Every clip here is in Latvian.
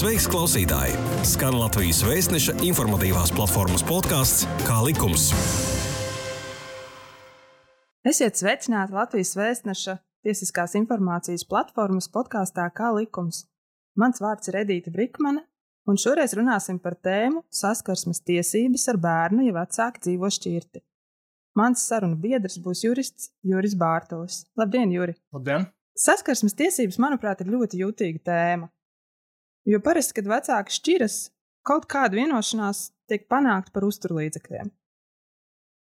Sveiks, klausītāji! Skan Latvijas vēstneša informatīvās platformas podkāsts Kā likums. Esiet sveicināti Latvijas vēstneša tiesiskās informācijas platformas podkāstā Kā likums. Mans vārds ir Edīta Brikmane, un šoreiz runāsim par tēmu saskarsmes tiesības ar bērnu, ja vecāki dzīvo šķirti. Mans sarunu biedrs būs jurists Juris Bārtalis. Labdien, Juri! Labdien! Saskarsmes tiesības, manuprāt, ir ļoti jūtīga tēma. Jo parasti, kad vecāki šķiras, kaut kāda vienošanās tiek panākta par uzturlīdzekļiem.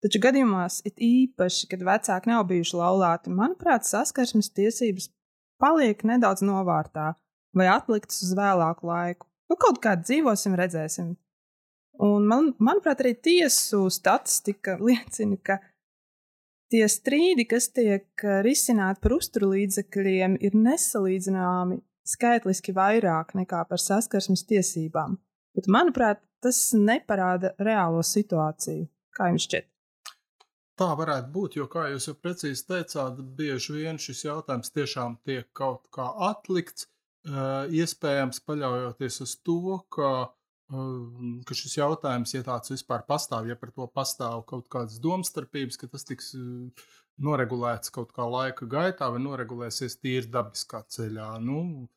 Taču gadījumos, it īpaši, kad vecāki nav bijuši laulāti, manuprāt, saskarsmes tiesības paliek nedaudz novārtā vai atliktas uz vēlāku laiku. Nu, kaut kā dzīvosim, redzēsim. Un man, manuprāt, arī tiesu statistika liecina, ka tie strīdi, kas tiek risināti par uzturlīdzekļiem, ir nesalīdzināmi skaitliski vairāk nekā par saskarsmes tiesībām. Bet, manuprāt, tas neparāda reālo situāciju. Kā jums šķiet? Tā varētu būt, jo, kā jūs jau precīzi teicāt, bieži vien šis jautājums tiešām tiek kaut kā atlikts, iespējams, paļaujoties uz to, ka, ka šis jautājums, ja tāds vispār pastāv, ja par to pastāv kaut kādas domstarpības, ka tas tiks noregulēts kaut kā laika gaitā vai noregulēsies tīri dabiskā ceļā. Nu,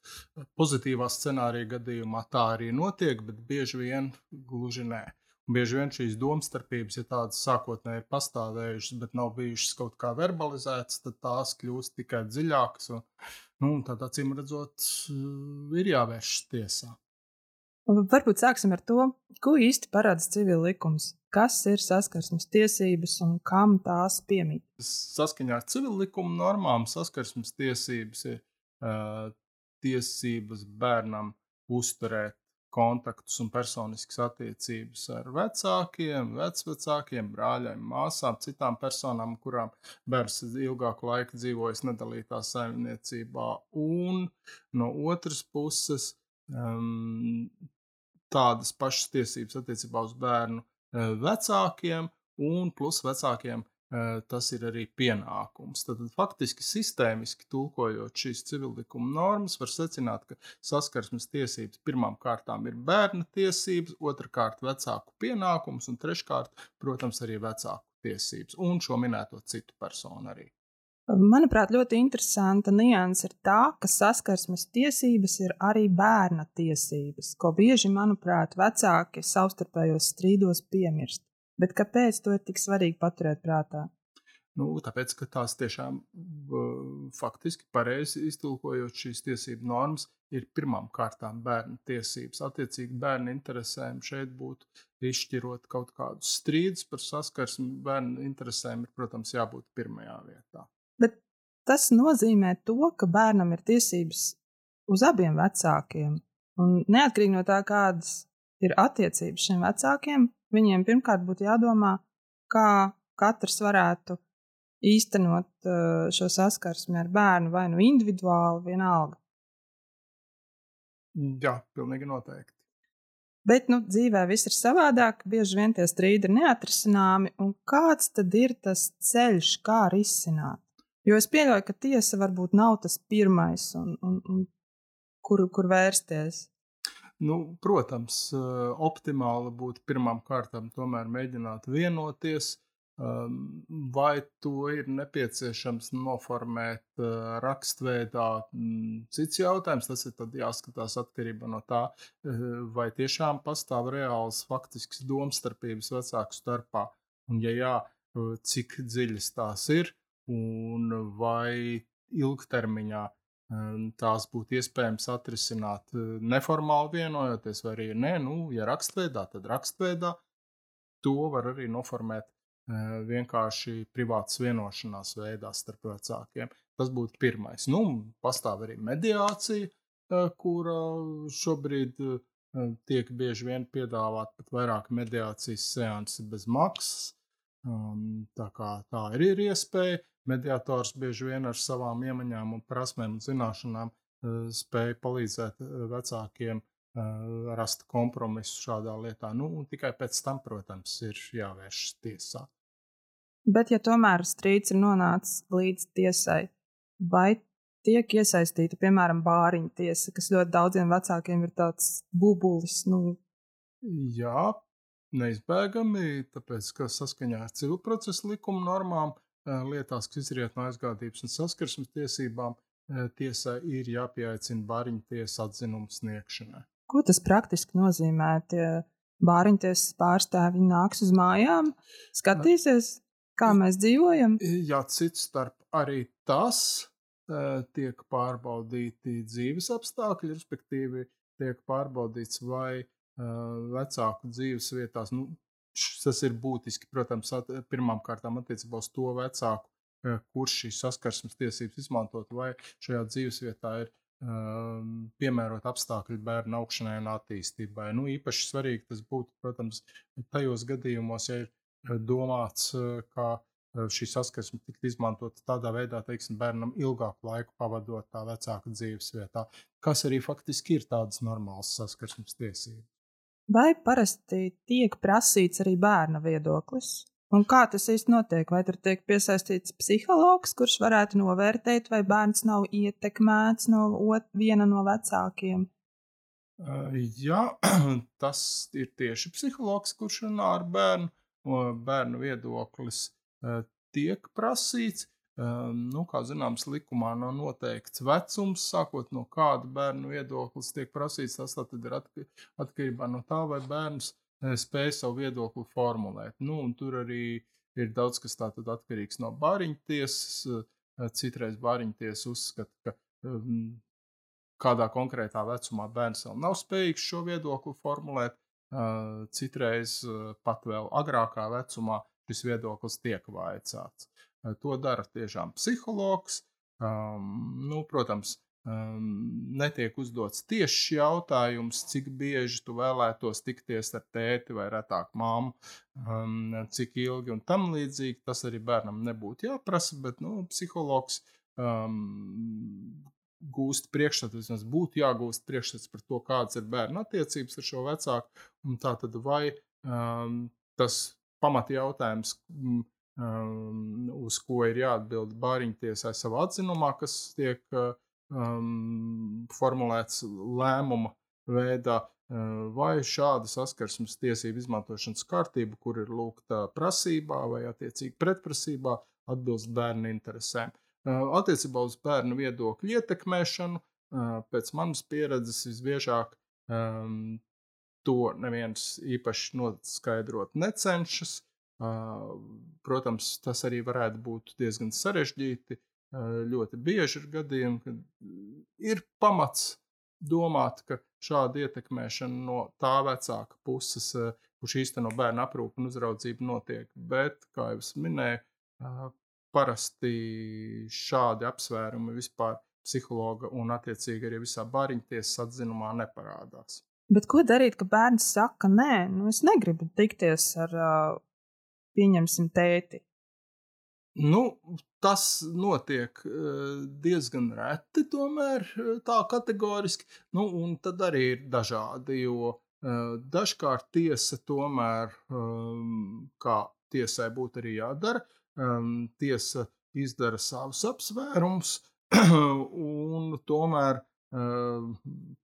pozitīvā scenārija gadījumā tā arī notiek, bet bieži vien gluži nē. Bieži vien šīs domstarpības, ja tādas sākotnēji ir pastāvējušas, bet nav bijušas kaut kā verbalizētas, tad tās kļūst tikai dziļākas. Un, nu, tad, acīm redzot, ir jāvēršas tiesā. Varbūt sāksim ar to, ko īsti paredz civil likums. Kas ir saskarsmes tiesības un kam tās piemīt? Saskaņā ar civil likuma normām saskarsmes tiesības ir uh, tiesības bērnam uzturēt kontaktus un personiskas attiecības ar vecākiem, vecvecākiem, brāļiem, māsām, citām personām, kurām bērns ilgāku laiku dzīvojas nedalītā saimniecībā. Un no otras puses, um, tādas pašas tiesības attiecībā uz bērnu vecākiem, un plus vecākiem tas ir arī pienākums. Tad faktiski sistēmiski tulkojot šīs civillikuma normas, var secināt, ka saskarsmes tiesības pirmām kārtām ir bērna tiesības, otrkārt vecāku pienākums un treškārt, protams, arī vecāku tiesības un šo minēto citu personu arī. Manuprāt, ļoti interesanta nianse ir tā, ka saskarsmes tiesības ir arī bērna tiesības, ko bieži, manuprāt, vecāki savstarpējos strīdos piemirst. Bet kāpēc to ir tik svarīgi paturēt prātā? Nu, tāpēc, ka tās tiešām faktiski pareizi iztulkojot šīs tiesību normas, ir pirmām kārtām bērnu tiesības. Attiecīgi, bērnu interesēm šeit būtu izšķirot kaut kādus strīdus par saskarsmi. Bērnu interesēm ir, protams, jābūt pirmajā vietā. Bet tas nozīmē to, ka bērnam ir tiesības uz abiem vecākiem. Un neatkarīgi no tā, kādas ir attiecības šiem vecākiem, viņiem pirmkārt būtu jādomā, kā katrs varētu īstenot uh, šo saskarsmi ar bērnu, vai nu individuāli, vienalga. Jā, pilnīgi noteikti. Bet nu, dzīvē viss ir savādāk, bieži vien tie strīdi ir neatrisināmi. Kāds tad ir tas ceļš, kā risināt? Jo es pieļauju, ka tiesa varbūt nav tas pirmais, un, un, un kur, kur vērsties. Nu, protams, optimāli būtu pirmām kārtām tomēr mēģināt vienoties, vai to ir nepieciešams noformēt rakstveidā. Cits jautājums, tas ir jāskatās atkarībā no tā, vai tiešām pastāv reāls faktisks domstarpības vecāku starpā, un ja jā, cik dziļas tās ir, un vai ilgtermiņā tās būtu iespējams atrisināt neformāli vienojoties, vai arī nē, nu, ja rakstveidā, tad rakstveidā to var arī noformēt vienkārši privātas vienošanās veidā starp vecākiem. Tas būtu pirmais. Nu, pastāv arī mediācija, kura šobrīd tiek bieži vien piedāvāt pat vairāk mediācijas seansi bez maksas. Tā kā tā arī ir iespēja mediātors bieži vien ar savām iemaņām un prasmēm un zināšanām spēja palīdzēt vecākiem rast kompromisu šādā lietā. Nu, tikai pēc tam, protams, ir jāvēršas tiesā. Bet, ja tomēr strīds ir nonācis līdz tiesai, vai tiek iesaistīta, piemēram, bāriņu tiesa, kas ļoti daudziem vecākiem ir tāds bubulis. Nu. Jā, neizbēgami, tāpēc, ka saskaņā ar civilprocesu likuma normām lietās, kas izriet no aizgādības un saskarsmes tiesībām, tiesai ir jāpieaicina bāriņu tiesa atzinuma sniegšanai. Ko tas praktiski nozīmē? Tie bāriņtiesas pārstāvji nāks uz mājām, skatīsies, kā mēs dzīvojam? Jā, cits starp arī tas tiek pārbaudīti dzīves apstākļi, respektīvi tiek pārbaudīts, vai vecāku dzīves vietās, nu, tas ir būtiski, protams, pirmām kārtām attiecībā uz to vecāku, kurš šīs saskarsmes tiesības izmantot, vai šajā dzīvesvietā ir um, piemērot apstākļi bērnu augšanai un attīstībai. Nu, īpaši svarīgi tas būtu, protams, tajos gadījumos, ja ir domāts, ka šī saskarsme tiktu izmantota tādā veidā, teiksim, bērnam ilgāku laiku pavadot tā vecāka dzīves vietā, kas arī faktiski ir tādas normālas saskarsmes tiesības. Vai parasti tiek prasīts arī bērna viedoklis? Un kā tas īsti notiek? Vai tur tiek piesaistīts psihologs, kurš varētu novērtēt, vai bērns nav ietekmēts no ot, viena no vecākiem? Jā, tas ir tieši psihologs, kurš runā ar bērnu. Bērnu viedoklis tiek prasīts. Um, nu, kā zināms, likumā nav noteikts vecums, sākot no kāda bērnu viedoklis tiek prasīts. Tas ir atkarībā no tā, vai bērns uh, spēj savu viedokli formulēt. Nu, tur arī ir daudz kas atkarīgs no bāriņtiesas. Uh, citreiz bāriņtiesa uzskata, ka um, kādā konkrētā vecumā bērns vēl nav spējīgs šo viedokli formulēt. Uh, citreiz uh, pat vēl agrākā vecumā šis viedoklis tiek vaicāts. To dara tiešām psihologs. Um, nu, protams, um, netiek uzdots tieši jautājums, cik bieži tu vēlētos tikties ar tēti vai retāk māmu, um, cik ilgi un tam līdzīgi. Tas arī bērnam nebūtu jāprasa, bet nu, psihologs um, gūst priekšstats, vismaz būtu jāgūst priekšstats par to, kādas ir bērna attiecības ar šo vecāku. Un tā tad vai um, tas pamata jautājums. Um, uz ko ir jāatbild Bāriņtiesai savā atzinumā, kas tiek um, formulēts lēmuma veidā, uh, vai šāda saskarsmes tiesību izmantošanas kārtība, kur ir lūgta prasībā vai attiecīgi pretprasībā, atbilst bērnu interesēm. Uh, attiecībā uz bērnu viedokļu ietekmēšanu, uh, pēc manas pieredzes, visbiežāk um, to neviens īpaši noskaidrot necenšas. Protams, tas arī varētu būt diezgan sarežģīti. Ļoti bieži ir gadījumi, kad ir pamats domāt, ka šāda ietekmēšana no tā vecāka puses, kurš īsteno bērnu aprūpu un uzraudzību, notiek. Bet, kā jau es minēju, parasti šādi apsvērumi vispār psihologa un, attiecīgi, arī visā bāriņtiesas atzinumā neparādās. Bet ko darīt, ka bērns saka, nē, nu es negribu tikties ar uh, pieņemsim tēti? Nu, tas notiek diezgan reti, tomēr tā kategoriski. Nu, un tad arī ir dažādi, jo dažkārt tiesa tomēr, kā tiesai būtu arī jādara, tiesa izdara savus apsvērumus, un tomēr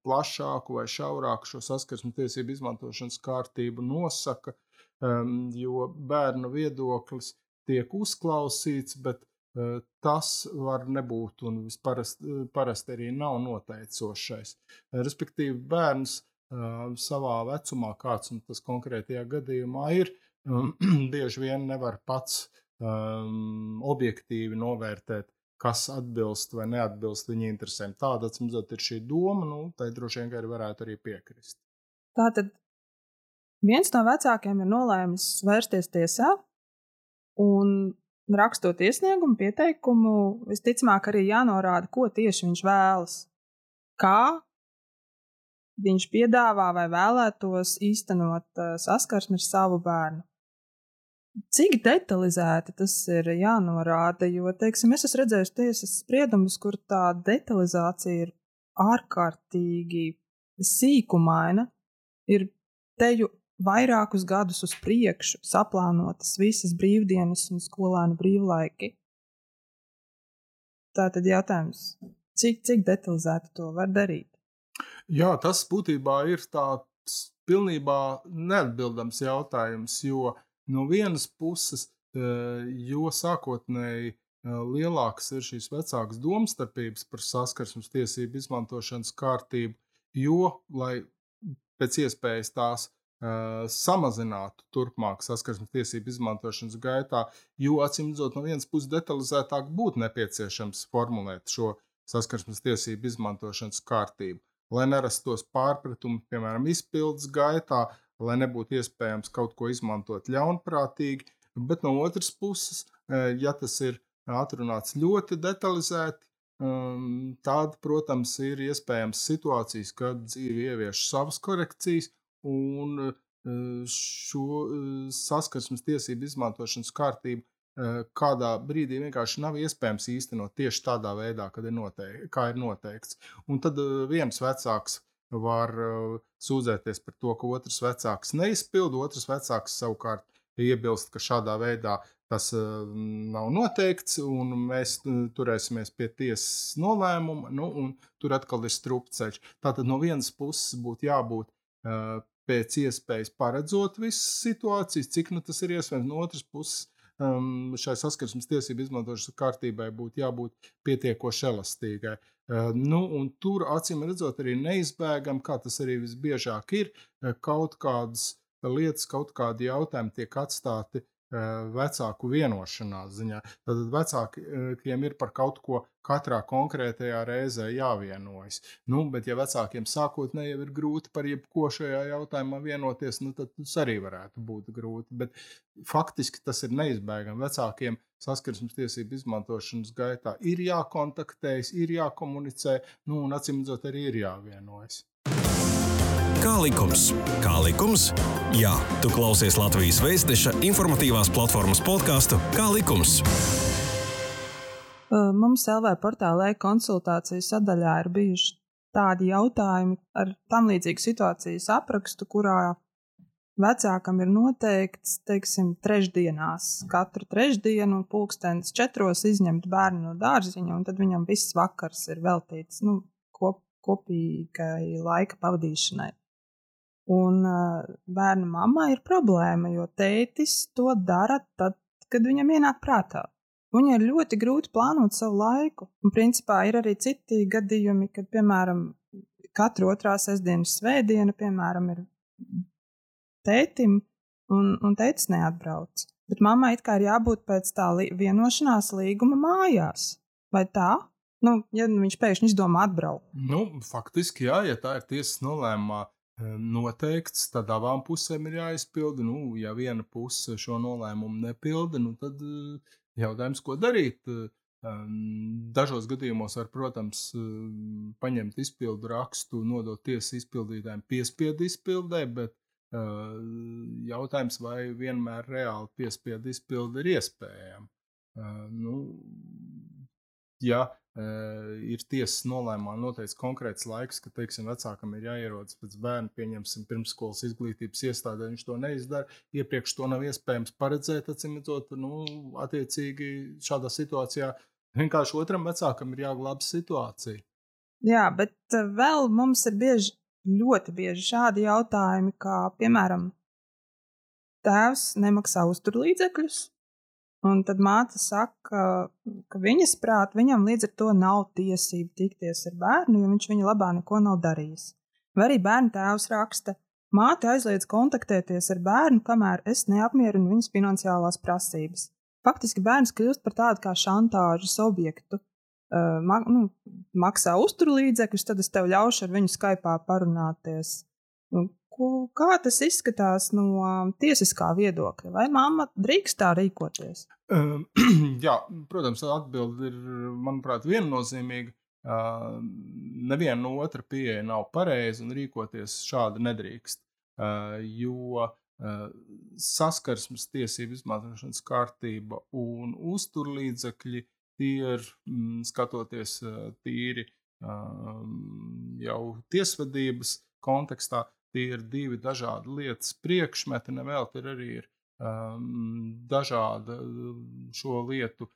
plašāku vai šaurāku šo saskarsmu tiesību izmantošanas kārtību nosaka jo bērnu viedoklis tiek uzklausīts, bet uh, tas var nebūt un parasti, parasti arī nav noteicošais. Respektīvi, bērns uh, savā vecumā, kāds tas konkrētajā gadījumā ir, bieži vien nevar pats objektīvi novērtēt, kas atbilst vai neatbilst viņa interesēm. Tāda, acīm redzot, ir šī doma, nu, tai droši vien arī varētu arī piekrist. Tātad Viens no vecākiem ir nolēmis vērsties tiesā un rakstot iesniegumu, pieteikumu, visticamāk, arī jānorāda, ko tieši viņš vēlas. Kā viņš piedāvā vai vēlētos īstenot uh, saskarsmi ar savu bērnu. Cik detalizēti tas ir jānorāda, jo, teiksim, es esmu redzējis tiesas spriedumus, kur tā detalizācija ir ārkārtīgi sīkumaina. Ir teju vairākus gadus uz priekšu saplānotas visas brīvdienas un skolēnu brīvlaiki. Tā tad jautājums, Cik, cik detalizēti to var darīt? Jā, tas būtībā ir tāds pilnībā neatbildams jautājums, jo no vienas puses, jo sākotnēji lielākas ir šīs vecākas domstarpības par saskarsmes tiesību izmantošanas kārtību, jo, lai pēc iespējas tās samazinātu turpmāk saskarsmes tiesību izmantošanas gaitā, jo acīm redzot, no vienas puses detalizētāk būtu nepieciešams formulēt šo saskarsmes tiesību izmantošanas kārtību, lai nerastos pārpratumi, piemēram, izpildes gaitā, lai nebūtu iespējams kaut ko izmantot ļaunprātīgi, bet no otras puses, ja tas ir atrunāts ļoti detalizēti, Um, tad, protams, ir iespējams situācijas, kad dzīve ievieš savas korekcijas, un uh, šo uh, saskarsmes tiesību izmantošanas kārtību uh, kādā brīdī vienkārši nav iespējams īstenot tieši tādā veidā, ir noteikti, kā ir noteikts. Un tad viens vecāks var sūdzēties par to, ka otrs vecāks neizpilda, otrs vecāks savukārt iebilst, ka šādā veidā tas nav noteikts, un mēs turēsimies pie tiesas nolēmuma, nu, un tur atkal ir strupceļš. Tātad no vienas puses būtu jābūt pēc iespējas paredzot visas situācijas, cik nu tas ir iespējams, no otras puses. Um, šai saskarsmes tiesību izmantošanas kārtībai būtu jābūt pietiekoši elastīgai. Uh, nu, tur acīm redzot, arī neizbēgami, kā tas arī visbiežāk ir, kaut kādas lietas, kaut kādi jautājumi tiek atstāti uh, vecāku vienošanās ziņā. Tad vecākiem ir par kaut ko katrā konkrētajā reizē jāvienojas. Nu, bet, ja vecākiem sākotnēji jau ir grūti par jebko šajā jautājumā vienoties, nu, tad tas arī varētu būt grūti. Bet faktiski tas ir neizbēgami. Vecākiem saskarsmes tiesību izmantošanas gaitā ir jākontaktējas, ir jākomunicē, nu, un acīm redzot, arī ir jāvienojas. Kā likums? Kā likums? Jā, tu klausies Latvijas Vēstneša informatīvās platformas podkāstu Kā likums? Mums LV portālē konsultāciju sadaļā ir bijuši tādi jautājumi ar tam līdzīgu situācijas aprakstu, kurā vecākam ir noteikts, teiksim, trešdienās, katru trešdienu, pulkstenis četros izņemt bērnu no dārziņa, un tad viņam viss vakars ir veltīts nu, kop, kopīgai laika pavadīšanai. Un bērnu mammai ir problēma, jo tētis to dara tad, kad viņam ienāk prātā. Viņai ir ļoti grūti plānot savu laiku. Un, principā, ir arī citi gadījumi, kad, piemēram, katra otrā sestdiena, svētdiena, piemēram, ir tētim, un, un tētis neatbrauc. Bet mammai it kā ir jābūt pēc tā vienošanās līguma mājās. Vai tā? Nu, ja viņš pēkšņi izdomā atbraukt. Nu, faktiski, jā, ja tā ir tiesas nolēmumā noteikts, tad abām pusēm ir jāizpilda. Nu, ja viena puse šo nolēmumu nepilda, nu, tad jautājums, ko darīt. Dažos gadījumos var, protams, paņemt izpildu rakstu, nodot tiesas izpildītājiem piespiedu izpildē, bet jautājums, vai vienmēr reāli piespiedu izpildi ir iespējama. Nu, ja ir tiesas nolēmumā noteikts konkrēts laiks, ka, teiksim, vecākam ir jāierodas pēc bērna, pieņemsim, pirmsskolas izglītības iestādē. Viņš to neizdara. Iepriekš to nav iespējams paredzēt, atcīmredzot, nu, attiecīgi šādā situācijā vienkārši otram vecākam ir jāglābj situācija. Jā, bet eh, vēl mums ir bieži, ļoti bieži šādi jautājumi, kā, piemēram, tēvs nemaksā uzturlīdzekļus, Un tad māte saka, ka viņas prāt viņam līdz ar to nav tiesība tikties ar bērnu, jo viņš viņa labā neko nav darījis. Vai arī bērnu tēvs raksta, māte aizliedz kontaktēties ar bērnu, kamēr es neapmierinu viņas finansiālās prasības. Faktiski bērns kļūst par tādu kā šantāžas objektu. Ma nu, maksā uzturlīdzekļus, tad es tev ļaušu ar viņu Skype parunāties. Nu, kā tas izskatās no tiesiskā viedokļa? Vai mamma drīkst tā rīkoties? Uh, jā, protams, atbilde ir, manuprāt, viennozīmīga. Uh, neviena no otra pieeja nav pareiza un rīkoties šādi nedrīkst. Uh, jo uh, saskarsmes tiesību izmantošanas kārtība un uzturlīdzekļi tie ir, mm, skatoties tīri jau tiesvedības kontekstā, tie ir divi dažādi lietas priekšmeti, nevēl tur arī ir dažāda šo lietu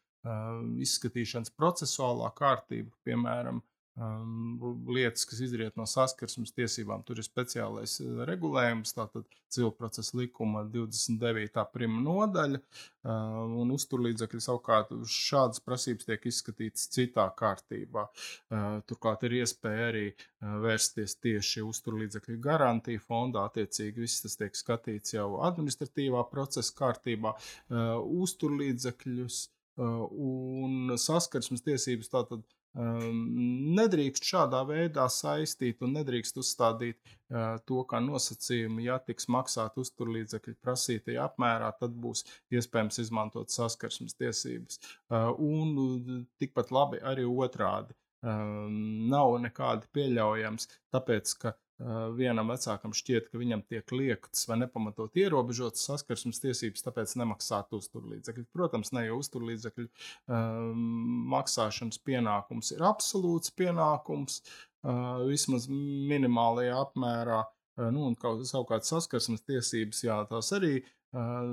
izskatīšanas procesuālā kārtība, piemēram, um, lietas, kas izriet no saskarsmes tiesībām. Tur ir speciālais uh, regulējums, tātad civil procesa likuma 29. prima nodaļa, uh, un uzturlīdzekļi savukārt šādas prasības tiek izskatītas citā kārtībā. Uh, turklāt ir iespēja arī uh, vērsties tieši uzturlīdzekļu garantiju fondā, attiecīgi viss tas tiek skatīts jau administratīvā procesa kārtībā. Uh, uzturlīdzekļus uh, un saskarsmes tiesības tātad nedrīkst šādā veidā saistīt un nedrīkst uzstādīt uh, to kā nosacījumu. Ja tiks maksāt uzturlīdzekļi prasītajā apmērā, tad būs iespējams izmantot saskarsmes tiesības. Uh, un tikpat labi arī otrādi. Uh, nav nekādi pieļaujams, tāpēc ka vienam vecākam šķiet, ka viņam tiek liektas vai nepamatot ierobežotas saskarsmes tiesības, tāpēc nemaksāt uzturlīdzekļus. Protams, ne jau uzturlīdzekļu um, maksāšanas pienākums ir absolūts pienākums, uh, vismaz minimālajā apmērā. Uh, nu, un kaut, savukārt saskarsmes tiesības, jā, tās arī uh,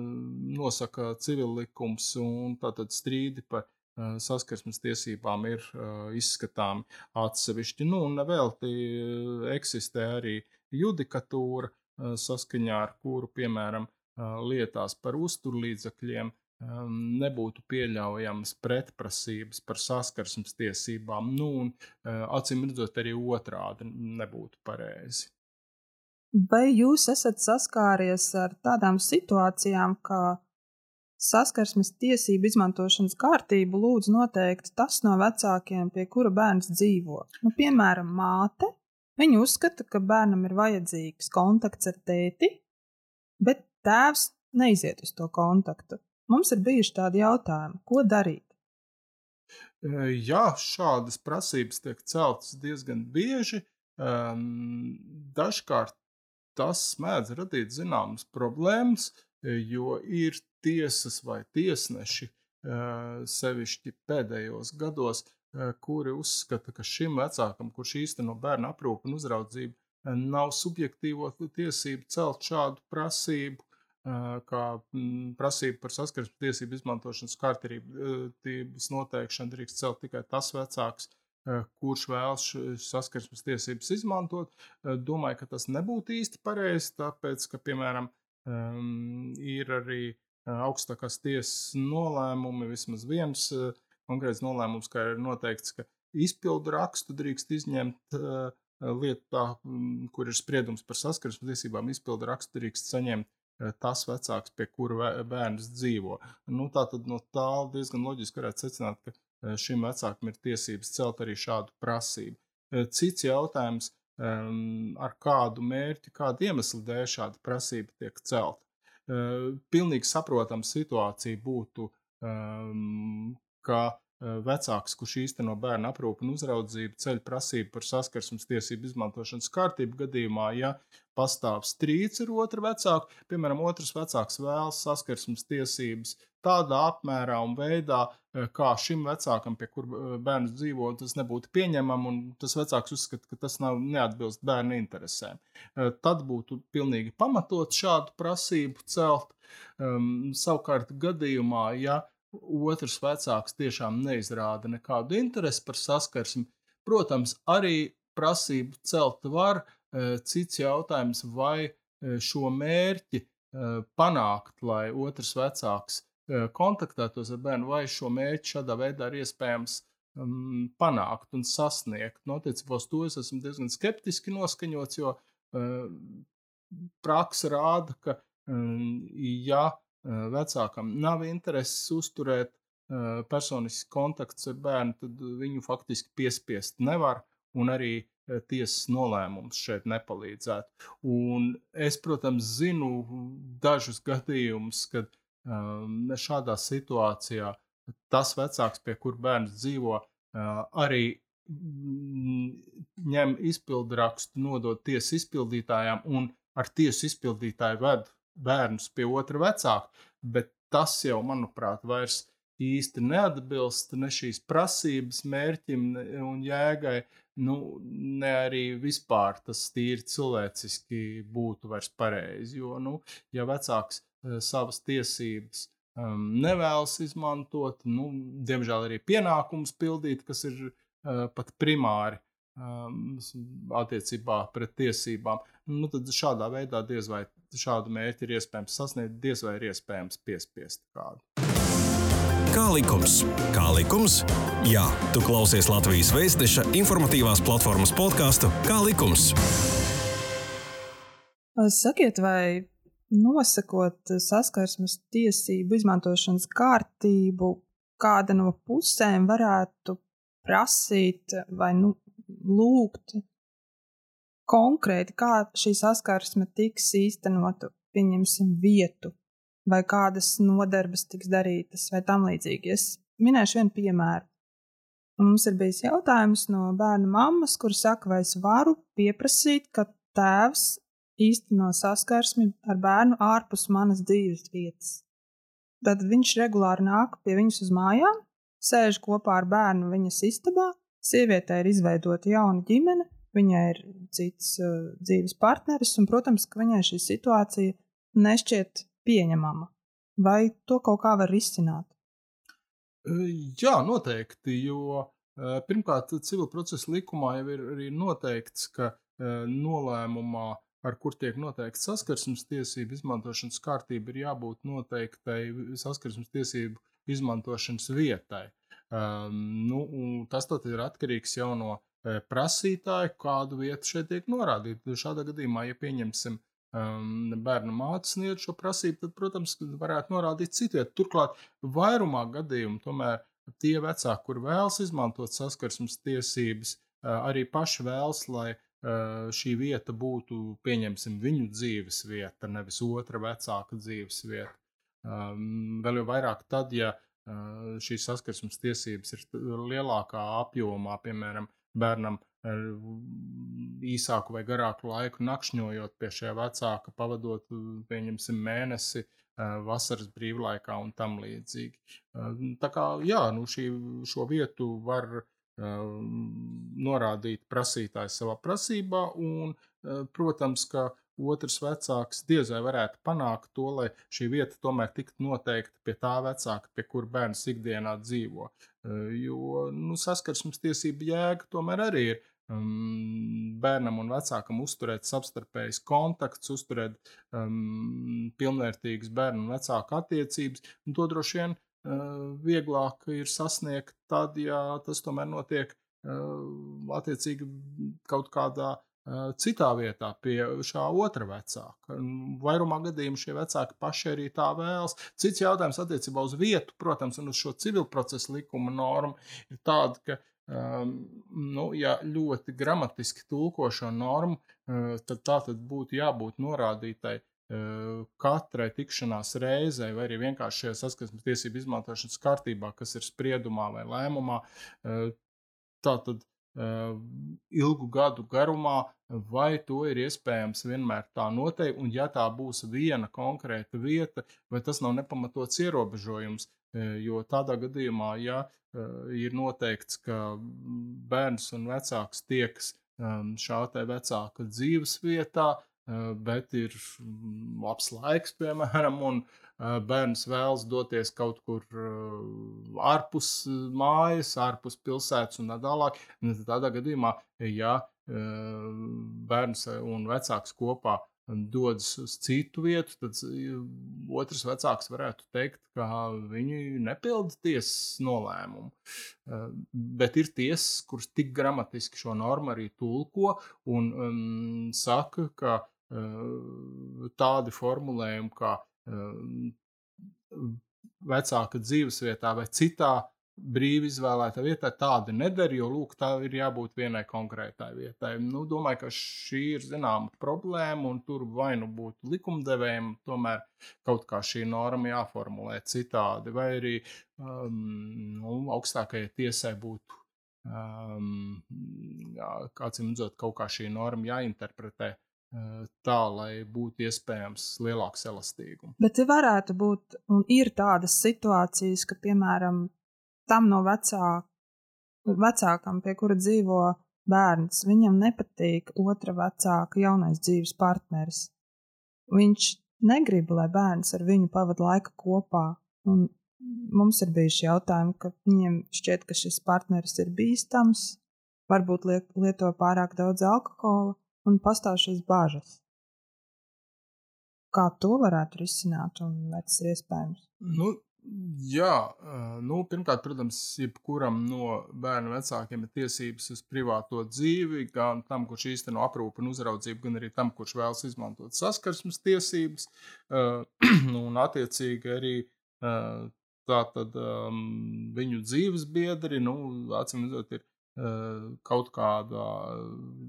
nosaka civillikums un tātad strīdi par Eh, saskarsmes tiesībām ir uh, izskatāmi atsevišķi. Nu, un nevelti eh, eksistē arī judikatūra, saskaņā ar kuru, piemēram, lietās par uzturlīdzekļiem nebūtu pieļaujamas pretprasības par saskarsmes tiesībām. Nu, un acīm redzot, arī otrādi nebūtu pareizi. Vai jūs esat saskāries ar tādām situācijām, ka Saskarsmes tiesību izmantošanas kārtību lūdz noteikt tas no vecākiem, pie kura bērns dzīvo. Nu, piemēram, māte. Viņa uzskata, ka bērnam ir vajadzīgs kontakts ar tēti, bet tēvs neiziet uz to kontaktu. Mums ir bijuši tādi jautājumi, ko darīt. Jā, šādas prasības tiek celtas diezgan bieži. Dažkārt tas mēdz radīt zināmas problēmas, jo ir tiesas vai tiesneši, sevišķi pēdējos gados, kuri uzskata, ka šim vecākam, kurš īsteno bērnu aprūpu un uzraudzību, nav subjektīvo tiesību celt šādu prasību, kā prasību par saskarsmes tiesību izmantošanas kārtības noteikšanu drīkst celt tikai tas vecāks, kurš vēlas saskarsmes tiesības izmantot. Domāju, ka tas nebūtu īsti pareizi, tāpēc, ka, piemēram, ir arī augstākās tiesas nolēmumi, vismaz viens konkrēts nolēmums, kā ir noteikts, ka izpildu rakstu drīkst izņemt lietā, kur ir spriedums par saskarsmes tiesībām, izpildu rakstu drīkst saņemt tas vecāks, pie kura bērns dzīvo. Nu, tā tad no tā diezgan loģiski varētu secināt, ka šim vecākam ir tiesības celt arī šādu prasību. Cits jautājums, ar kādu mērķi, kādu iemeslu dēļ šāda prasība tiek celta. Eh, pilnīgi saprotama situācija būtu, um, ka vecāks, kurš īsteno bērnu aprūpu un uzraudzību, ceļ prasību par saskarsmes tiesību izmantošanas kārtību gadījumā, ja pastāv strīds ar otru vecāku, piemēram, otrs vecāks vēlas saskarsmes tiesības tādā apmērā un veidā, kā šim vecākam, pie kur bērns dzīvo, tas nebūtu pieņemami, un tas vecāks uzskata, ka tas nav neatbilst bērnu interesēm. Tad būtu pilnīgi pamatot šādu prasību celt. Um, savukārt, gadījumā, ja otrs vecāks tiešām neizrāda nekādu interesi par saskarsmi, protams, arī prasību celt var. Cits jautājums, vai šo mērķi panākt, lai otrs vecāks kontaktētos ar bērnu, vai šo mērķi šādā veidā ir iespējams panākt un sasniegt. No attiecībā uz to es esmu diezgan skeptiski noskaņots, jo praksa rāda, ka, ja vecākam nav intereses uzturēt uh, personisks kontakts ar bērnu, tad viņu faktiski piespiest nevar, un arī uh, tiesas nolēmums šeit nepalīdzētu. Un es, protams, zinu dažus gadījumus, kad šādā situācijā tas vecāks, pie kur bērns dzīvo, arī mm, ņem izpildu rakstu, nodod tiesas izpildītājām un ar tiesu izpildītāju ved bērnus pie otra vecāka. Bet tas jau, manuprāt, vairs īsti neatbilst ne šīs prasības mērķim un jēgai, nu, ne arī vispār tas tīri cilvēciski būtu vairs pareizi. Jo, nu, ja vecāks savas tiesības um, nevēlas izmantot, nu, diemžēl arī pienākumus pildīt, kas ir uh, pat primāri um, attiecībā pret tiesībām. Nu, tad šādā veidā diez vai šādu mērķi ir iespējams sasniegt, diez vai ir iespējams piespiest kādu. Kā likums? Kā likums? Jā, tu klausies Latvijas Vēstneša informatīvās platformas podkāstu Kā likums? Sakiet, vai nosakot saskarsmes tiesību izmantošanas kārtību, kāda no pusēm varētu prasīt vai nu, lūgt konkrēti, kā šī saskarsme tiks īstenota, pieņemsim, vietu vai kādas nodarbes tiks darītas, vai tam līdzīgi. Es minēšu vienu piemēru. Mums ir bijis jautājums no bērna mammas, kur saka, vai es varu pieprasīt, ka tēvs īsteno saskarsmi ar bērnu ārpus manas dzīves vietas. Tad viņš regulāri nāk pie viņas uz mājām, sēž kopā ar bērnu viņas istabā, sievietē ir izveidota jauna ģimene, viņai ir cits uh, dzīves partneris, un, protams, ka viņai šī situācija nešķiet pieņemama? Vai to kaut kā var risināt? Jā, noteikti. Jo pirmkārt, civil procesa likumā jau ir arī noteikts, ka nolēmumā, ar kur tiek noteikta saskarsmes tiesību izmantošanas kārtība, ir jābūt noteiktai saskarsmes tiesību izmantošanas vietai. Um, nu, tas ir atkarīgs jau no prasītāja, kādu vietu šeit tiek norādīta. Šādā gadījumā, ja pieņemsim um, bērnu māte sniedz šo prasību, tad, protams, varētu norādīt citviet. Turklāt, vairumā gadījumu tomēr tie vecāki, kur vēlas izmantot saskarsmes tiesības, uh, arī paši vēlas, lai uh, šī vieta būtu, pieņemsim, viņu dzīves vieta, nevis otra vecāka dzīves vieta. Um, vēl jau vairāk tad, ja uh, šīs saskarsmes tiesības ir lielākā apjomā, piemēram, bērnam īsāku vai garāku laiku nakšņojot pie šie vecāka, pavadot, pieņemsim, mēnesi vasaras brīvlaikā un tam līdzīgi. Tā kā, jā, nu šī, šo vietu var norādīt prasītājs savā prasībā, un, protams, ka otrs vecāks diez vai varētu panākt to, lai šī vieta tomēr tiktu noteikta pie tā vecāka, pie kura bērns ikdienā dzīvo. Jo nu, saskarsmes tiesība jēga tomēr arī ir um, bērnam un vecākam uzturēt savstarpējas kontakts, uzturēt um, pilnvērtīgas bērnu un vecāku attiecības. Un to droši vien uh, vieglāk ir sasniegt tad, ja tas tomēr notiek uh, attiecīgi kaut kādā uh, citā vietā, pie šā otra vecāka. Vairumā gadījumā šie vecāki paši arī tā vēlas. Cits jautājums attiecībā uz vietu, protams, un uz šo civilprocesu likuma normu ir tāda, ka Um, nu, ja ļoti gramatiski tulko šo normu, uh, tad tā tad būtu jābūt norādītai uh, katrai tikšanās reizei, vai arī vienkārši šajā saskarsmes tiesību izmantošanas kārtībā, kas ir spriedumā vai lēmumā. Uh, tā tad ilgu gadu garumā, vai to ir iespējams vienmēr tā noteikt, un ja tā būs viena konkrēta vieta, vai tas nav nepamatots ierobežojums, jo tādā gadījumā, ja Eh, ir noteikts, ka bērns un vecāks tiekas ehm, šā te vecāka dzīves vietā, eh, bet ir mm, labs laiks, piemēram, un eh, bērns vēlas doties kaut kur ārpus mājas, ārpus pilsētas un tā tālāk. Tādā gadījumā, ja bērns un vecāks kopā dodas uz citu vietu, tad otrs vecāks varētu teikt, ka viņi nepilda tiesas nolēmumu. Bet ir tiesas, kuras tik gramatiski šo normu arī tulko un um, saka, ka uh, tādi formulējumi kā uh, vecāka dzīvesvietā vai citā brīvi izvēlēta vietā tāda nedara, jo lūk, tā ir jābūt vienai konkrētai vietai. Nu, domāju, ka šī ir zināma problēma, un tur vai nu būtu likumdevējiem tomēr kaut kā šī norma jāformulē citādi, vai arī um, nu, augstākajai tiesai būtu. Um, jā, kāds ir redzot, kaut kā šī norma jāinterpretē uh, tā, lai būtu iespējams lielāks elastīgums. Bet varētu būt, un ir tādas situācijas, ka, piemēram, tam no vecāka, vecākam, pie kura dzīvo bērns, viņam nepatīk otra vecāka jaunais dzīves partneris. Viņš negrib, lai bērns ar viņu pavada laiku kopā, Un mums ir bijuši jautājumi, ka viņiem šķiet, ka šis partneris ir bīstams, varbūt liet, lieto pārāk daudz alkohola un pastāv šīs bāžas. Kā to varētu risināt un vai tas ir iespējams? Nu, jā, nu, pirmkārt, protams, jebkuram no bērnu vecākiem ir tiesības uz privāto dzīvi, gan tam, kurš īsteno aprūpu un uzraudzību, gan arī tam, kurš vēlas izmantot saskarsmes tiesības. nu, un, attiecīgi, arī Tātad um, viņu dzīves biedri, nu, acīm redzot, ir kaut kāda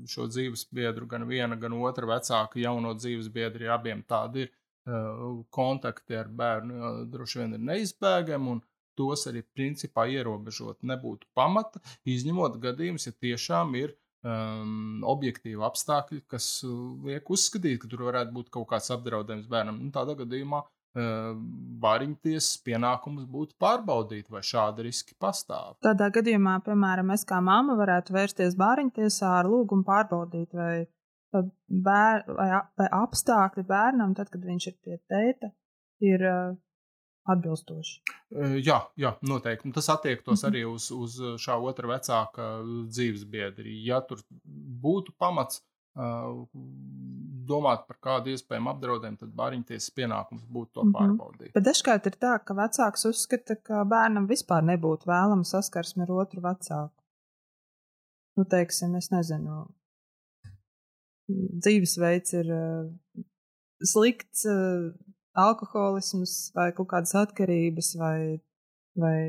šo dzīves biedru, gan viena, gan otra vecāka jauno dzīves biedri, abiem tādi ir uh, kontakti ar bērnu, uh, droši vien ir neizbēgami. Un, tos arī principā ierobežot nebūtu pamata, izņemot gadījumus, ja tiešām ir um, objektīvi apstākļi, kas liek uzskatīt, ka tur varētu būt kaut kāds apdraudējums bērnam. Nu, tādā gadījumā bariņtiesas pienākums būtu pārbaudīt, vai šādi riski pastāv. Tādā gadījumā, piemēram, es kā mamma varētu vērsties bāriņtiesā ar lūgumu pārbaudīt, vai, bēr, vai, vai apstākļi bērnam, tad, kad viņš ir pie tēta, ir uh, atbilstoši. Jā, jā, noteikti. Tas attiektos mhm. arī uz, uz šā otra vecāka dzīves biedri. Ja tur būtu pamats domāt par kādu iespējamu apdraudējumu, tad bāriņtiesas pienākums būtu to mm -hmm. pārbaudīt. Bet dažkārt ir tā, ka vecāks uzskata, ka bērnam vispār nebūtu vēlama saskarsme ar otru vecāku. Nu, teiksim, es nezinu, dzīvesveids ir slikts, alkoholisms vai kaut kādas atkarības, vai, vai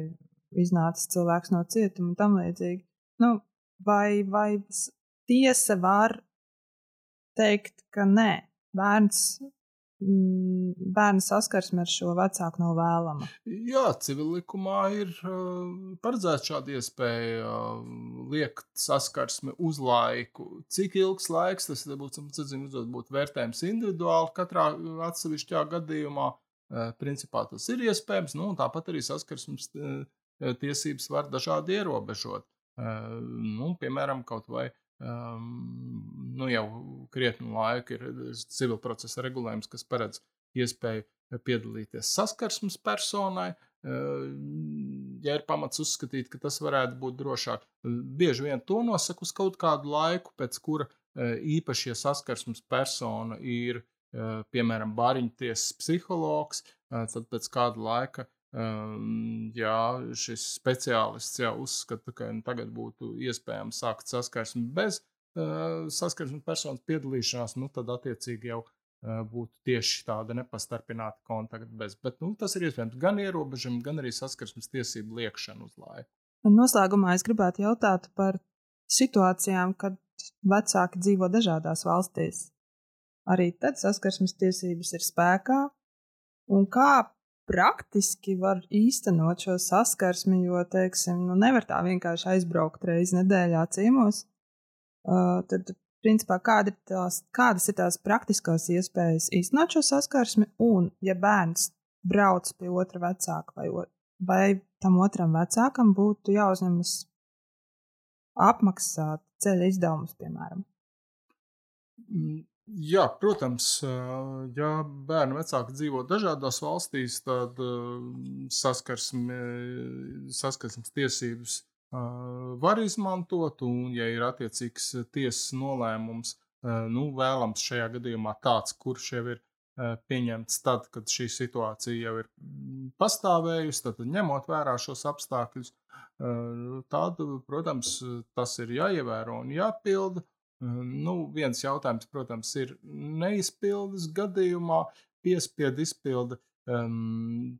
iznācis cilvēks no cietuma un tam līdzīgi. Nu, vai, vai tiesa var teikt, ka nē, bērns mm, bērna saskarsme ar šo vecāku nav vēlama. Jā, civilikumā ir paredzēta šāda iespēja liekt saskarsmi uz laiku. Cik ilgs laiks tas būtu, būtu, būtu vērtējums individuāli katrā atsevišķā gadījumā. Principā tas ir iespējams, nu, un tāpat arī saskarsmes tiesības var dažādi ierobežot. Nu, piemēram, kaut vai uh, um, nu jau krietnu laiku ir civil procesa regulējums, kas paredz iespēju piedalīties saskarsmes personai. Ja ir pamats uzskatīt, ka tas varētu būt drošāk, bieži vien to nosaka uz kaut kādu laiku, pēc kura īpašie saskarsmes persona ir, piemēram, bāriņtiesas psihologs, tad pēc kāda laika Um, ja šis speciālists jau uzskata, ka nu, tagad būtu iespējams sākt saskarsmi bez uh, saskarsmes personas piedalīšanās, nu, tad attiecīgi jau uh, būtu tieši tāda nepastarpināta kontakta bez. Bet nu, tas ir iespējams gan ierobežojumi, gan arī saskarsmes tiesību liekšana uz laiku. Noslēgumā es gribētu jautāt par situācijām, kad vecāki dzīvo dažādās valstīs. Arī tad saskarsmes tiesības ir spēkā. Un kā praktiski var īstenot šo saskarsmi, jo, teiksim, nu, nevar tā vienkārši aizbraukt reizi nedēļā ciemos. Uh, tad, principā, kāda ir tās, kādas ir tās praktiskās iespējas īstenot šo saskarsmi, un, ja bērns brauc pie otra vecāka, vai, vai tam otram vecākam būtu jāuzņemas apmaksāt ceļa izdevumus, piemēram. Jā, protams, ja bērnu vecāki dzīvo dažādās valstīs, tad saskarsme, saskarsmes tiesības var izmantot, un, ja ir attiecīgs tiesas nolēmums, nu, vēlams šajā gadījumā tāds, kurš jau ir pieņemts tad, kad šī situācija jau ir pastāvējusi, tad ņemot vērā šos apstākļus, tad, protams, tas ir jāievēro un jāpilda. Nu, viens jautājums, protams, ir neizpildes gadījumā, piespiedu izpilde um,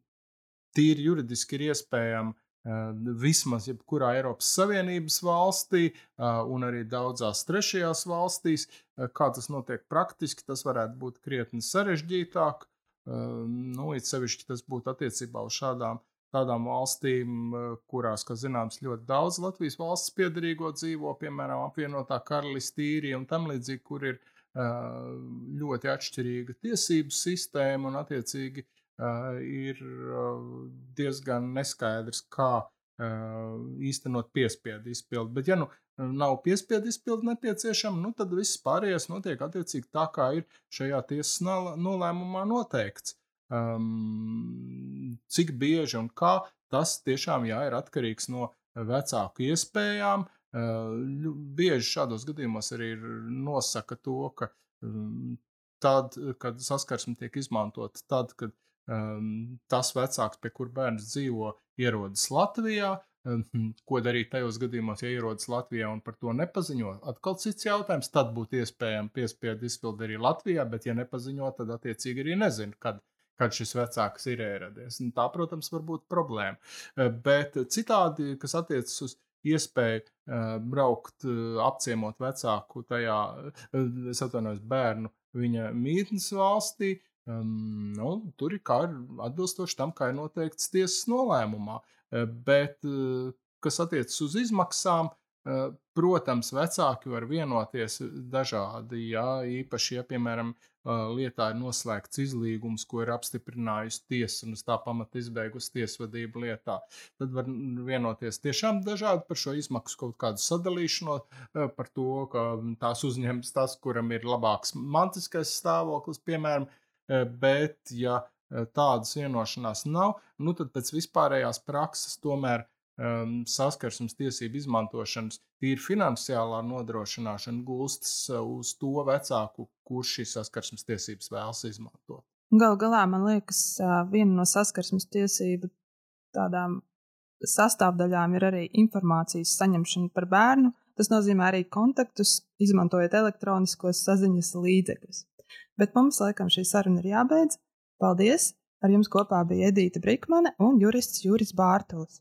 tīri juridiski ir iespējama uh, vismaz jebkurā Eiropas Savienības valstī uh, un arī daudzās trešajās valstīs. Uh, kā tas notiek praktiski, tas varētu būt krietni sarežģītāk. Nu, it sevišķi tas būtu attiecībā uz šādām tādām valstīm, eh, kurās, kā zināms, ļoti daudz Latvijas valsts piedarīgo dzīvo, piemēram, apvienotā karalistē, īrija un tam līdzīgi, kur ir eh, ļoti atšķirīga tiesību sistēma un, attiecīgi, eh, ir diezgan neskaidrs, kā īstenot piespiedu izpildi. Bet, ja nu nav piespiedu izpildi nepieciešama, nu, tad viss pārējais notiek attiecīgi tā, kā ir šajā tiesas nolēmumā noteikts. Um, cik bieži un kā, tas tiešām jā, ir atkarīgs no vecāku iespējām. Uh, bieži šādos gadījumos arī nosaka to, ka um, tad, kad saskarsme tiek izmantota, tad, kad um, tas vecāks, pie kur bērns dzīvo, ierodas Latvijā, ko darīt tajos gadījumos, ja ierodas Latvijā un par to nepaziņo. Atkal cits jautājums, tad būtu iespējams piespiedu izpildi arī Latvijā, bet ja nepaziņo, tad attiecīgi arī nezinu, kad kad šis vecāks ir ieradies. Un tā, protams, var būt problēma. Bet citādi, kas attiecas uz iespēju uh, braukt, uh, apciemot vecāku tajā, es atvainojos, bērnu viņa mītnes valstī, um, nu, tur ir kā ir atbilstoši tam, kā ir noteikts tiesas nolēmumā. Bet, kas attiecas uz izmaksām, protams, vecāki var vienoties dažādi. Jā, īpaši, ja, piemēram, lietā ir noslēgts izlīgums, ko ir apstiprinājusi tiesa un uz tā pamata izbeigusi tiesvedību lietā. Tad var vienoties tiešām dažādi par šo izmaksu kaut kādu sadalīšanu, par to, ka tās uzņems tas, kuram ir labāks mantiskais stāvoklis, piemēram, bet ja tādas vienošanās nav, nu tad pēc vispārējās prakses tomēr um, saskarsmes tiesību izmantošanas tīri finansiālā nodrošināšana gulstas uh, uz to vecāku, kurš šīs saskarsmes tiesības vēlas izmantot. Galu galā man liekas, uh, viena no saskarsmes tiesību tādām sastāvdaļām ir arī informācijas saņemšana par bērnu. Tas nozīmē arī kontaktus, izmantojot elektroniskos saziņas līdzekļus. Bet mums, laikam, šī saruna ir jābeidz. Paldies! Ar jums kopā bija Edīta Brīkmane un jurists Juris Bārtulis.